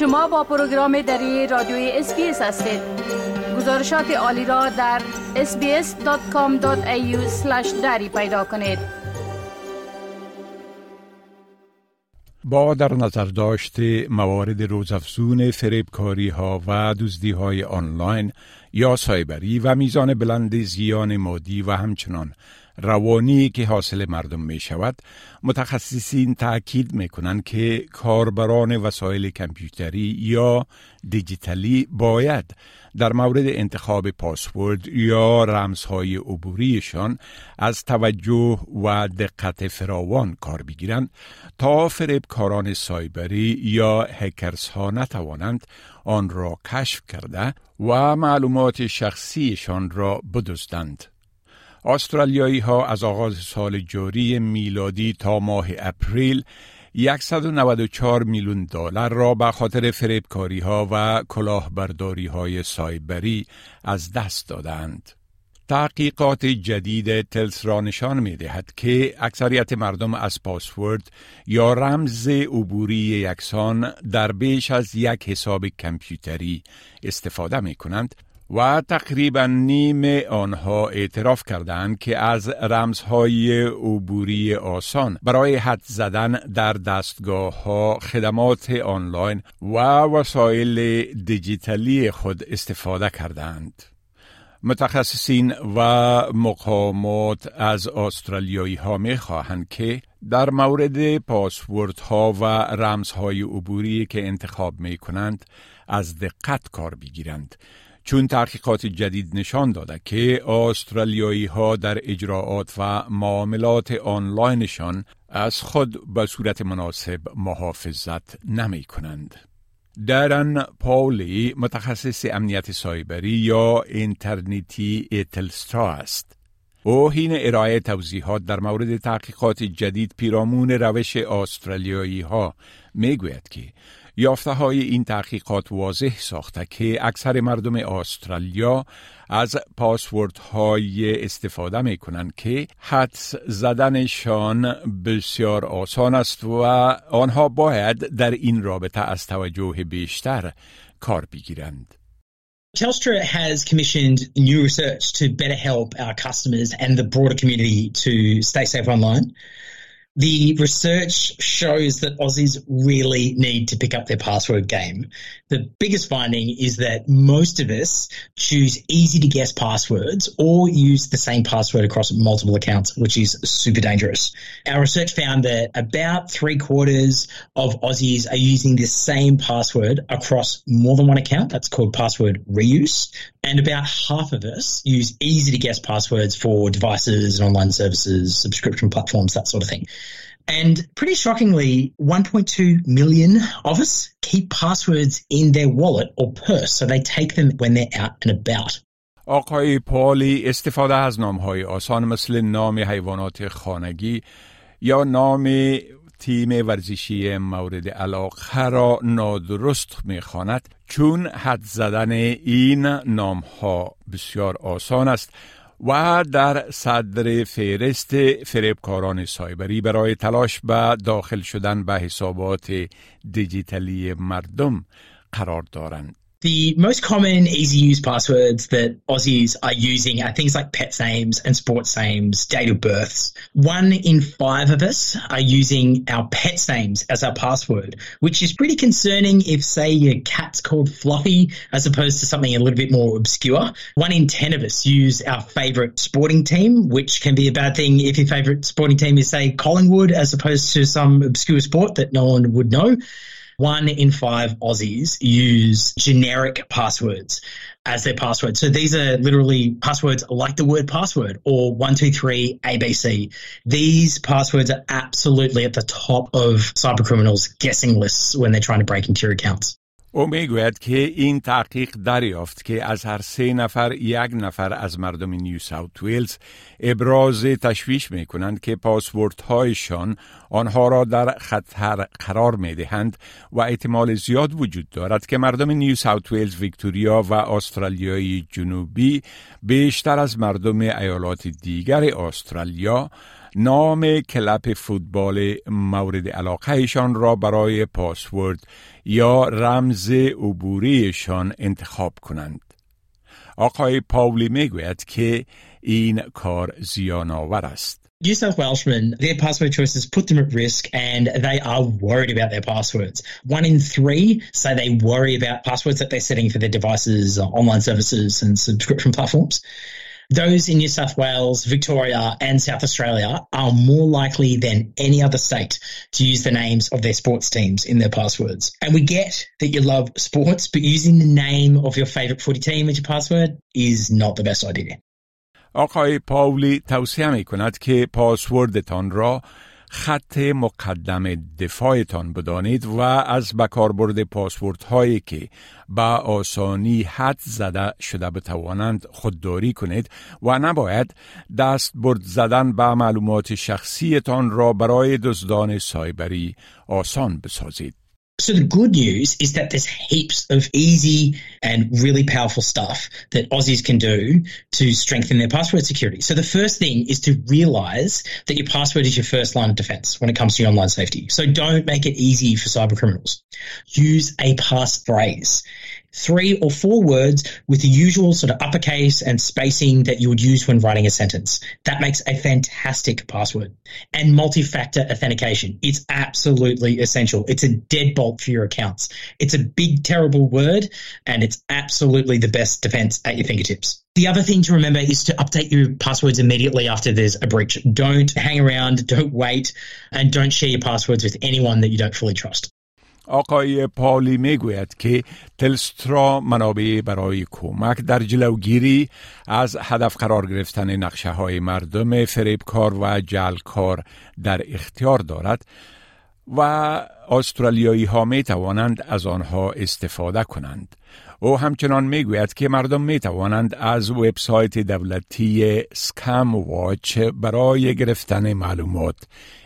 شما با پروگرام دری رادیوی SBS هستید. گزارشات عالی را در sbs.com.au دری پیدا کنید. با در نظر داشت موارد روزافزون فریبکاری ها و دزدی های آنلاین یا سایبری و میزان بلند زیان مادی و همچنان روانی که حاصل مردم می شود متخصصین تاکید می کنند که کاربران وسایل کمپیوتری یا دیجیتالی باید در مورد انتخاب پاسورد یا رمزهای عبوریشان از توجه و دقت فراوان کار بگیرند تا فریبکاران سایبری یا هکرس ها نتوانند آن را کشف کرده و معلومات شخصیشان را بدزدند. استرالیایی ها از آغاز سال جاری میلادی تا ماه اپریل 194 میلیون دلار را به خاطر فریبکاری ها و کلاهبرداری های سایبری از دست دادند. تحقیقات جدید تلس را نشان می دهد که اکثریت مردم از پاسورد یا رمز عبوری یکسان در بیش از یک حساب کمپیوتری استفاده می کنند و تقریبا نیم آنها اعتراف کردند که از رمزهای عبوری آسان برای حد زدن در دستگاه ها خدمات آنلاین و وسایل دیجیتالی خود استفاده کردند. متخصصین و مقامات از استرالیایی ها می خواهند که در مورد پاسورد ها و رمزهای عبوری که انتخاب می کنند از دقت کار بگیرند چون تحقیقات جدید نشان داده که استرالیایی ها در اجراعات و معاملات آنلاینشان از خود به صورت مناسب محافظت نمی کنند. درن پاولی متخصص امنیت سایبری یا اینترنتی ایتلسترا است. او حین ارائه توضیحات در مورد تحقیقات جدید پیرامون روش استرالیایی ها می گوید که یافته های این تحقیقات واضح ساخته که اکثر مردم استرالیا از پاسورد های استفاده می کنند که حدس زدنشان بسیار آسان است و آنها باید در این رابطه از توجه بیشتر کار بگیرند. Telstra has commissioned new research to better help our customers and the broader community to stay safe online. The research shows that Aussies really need to pick up their password game. The biggest finding is that most of us choose easy to guess passwords or use the same password across multiple accounts, which is super dangerous. Our research found that about three quarters of Aussies are using the same password across more than one account. That's called password reuse. And about half of us use easy to guess passwords for devices and online services, subscription platforms, that sort of thing. And pretty shockingly, 1.2 million of us keep passwords in their wallet or purse, so they take them when they're out and about. آقای پالی استفاده از نامهای آسان مثل نام حیوانات خانگی یا نام تیم ورزشی مورد علاقه را نادرست می‌خواند چون حد زدن این نام ها بسیار آسان است و در صدر فهرست فریبکاران سایبری برای تلاش به داخل شدن به حسابات دیجیتالی مردم قرار دارند. The most common easy use passwords that Aussies are using are things like pet names and sports names, date of births. One in five of us are using our pet's names as our password, which is pretty concerning if, say, your cat's called Fluffy as opposed to something a little bit more obscure. One in 10 of us use our favorite sporting team, which can be a bad thing if your favorite sporting team is, say, Collingwood as opposed to some obscure sport that no one would know one in five Aussies use generic passwords as their password. So these are literally passwords like the word password or 123 ABC. These passwords are absolutely at the top of cyber criminals guessing lists when they're trying to break into your accounts. او می‌گوید که این تحقیق دریافت که از هر سه نفر یک نفر از مردم نیو ساوت ویلز ابراز تشویش می کنند که پاسورد هایشان آنها را در خطر قرار می دهند و احتمال زیاد وجود دارد که مردم نیو ساوت ویلز ویکتوریا و استرالیای جنوبی بیشتر از مردم ایالات دیگر استرالیا نام کلپ فوتبال مورد علاقهشان را برای پاسورد یا رمز عبوریشان انتخاب کنند. آقای پاولی می‌گوید که این کار زیان آور است. New South Welshmen, their password choices put them at risk and they are worried about their passwords. One in three say they worry about passwords that they're setting for their devices, online services and subscription platforms. Those in New South Wales, Victoria and South Australia are more likely than any other state to use the names of their sports teams in their passwords. And we get that you love sports, but using the name of your favourite footy team as your password is not the best idea. آقای پاولی توصیه می کند که پاسوردتان را خط مقدم دفاعتان بدانید و از بکاربرد پاسورد هایی که با آسانی حد زده شده بتوانند خودداری کنید و نباید دست برد زدن به معلومات شخصیتان را برای دزدان سایبری آسان بسازید. So the good news is that there's heaps of easy and really powerful stuff that Aussies can do to strengthen their password security. So the first thing is to realize that your password is your first line of defense when it comes to your online safety. So don't make it easy for cyber criminals. Use a passphrase three or four words with the usual sort of uppercase and spacing that you would use when writing a sentence. That makes a fantastic password. And multi-factor authentication. It's absolutely essential. It's a deadbolt for your accounts. It's a big, terrible word and it's absolutely the best defense at your fingertips. The other thing to remember is to update your passwords immediately after there's a breach. Don't hang around, don't wait, and don't share your passwords with anyone that you don't fully trust. آقای پالی می‌گوید که تلسترا منابع برای کمک در جلوگیری از هدف قرار گرفتن نقشه های مردم فریبکار و جلکار در اختیار دارد و استرالیایی ها می توانند از آنها استفاده کنند. او همچنان میگوید که مردم می توانند از وبسایت دولتی سکم واچ برای گرفتن معلومات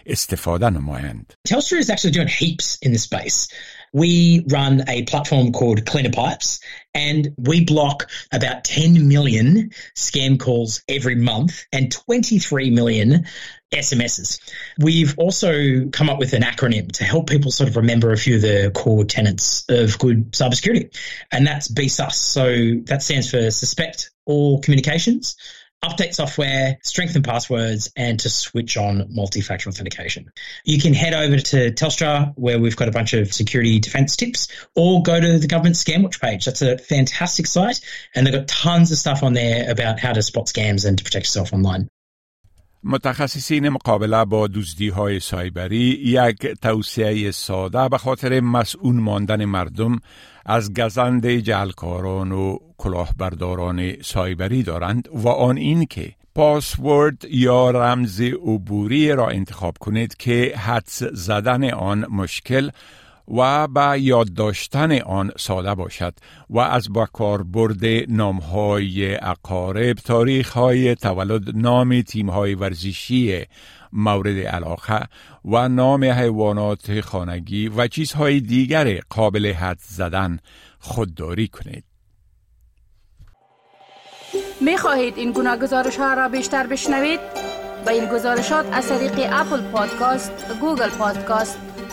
استفاده نمایند. Telstra is actually doing heaps in this space. We run a platform called Cleaner Pipes and we block about 10 million scam calls every month and 23 million SMSs. We've also come up with an acronym to help people sort of remember a few of the core tenets of good cybersecurity. And that's BSUS. So that stands for Suspect All Communications, update software, strengthen passwords, and to switch on multi-factor authentication. You can head over to Telstra where we've got a bunch of security defense tips or go to the government scam watch page. That's a fantastic site and they've got tons of stuff on there about how to spot scams and to protect yourself online. متخصصین مقابله با دزدی های سایبری یک توصیه ساده به خاطر مسئول ماندن مردم از گزند جلکاران و کلاهبرداران سایبری دارند و آن این که پاسورد یا رمز عبوری را انتخاب کنید که حدس زدن آن مشکل و به یاد داشتن آن ساده باشد و از بکاربرد نامهای اقارب های تولد نام های ورزشی مورد علاقه و نام حیوانات خانگی و چیزهای دیگر قابل حدس زدن خودداری کنید می خواهید این گونه گزارش ها را بیشتر بشنوید؟ با این گزارشات از طریق Apple Podcast، Google Podcast،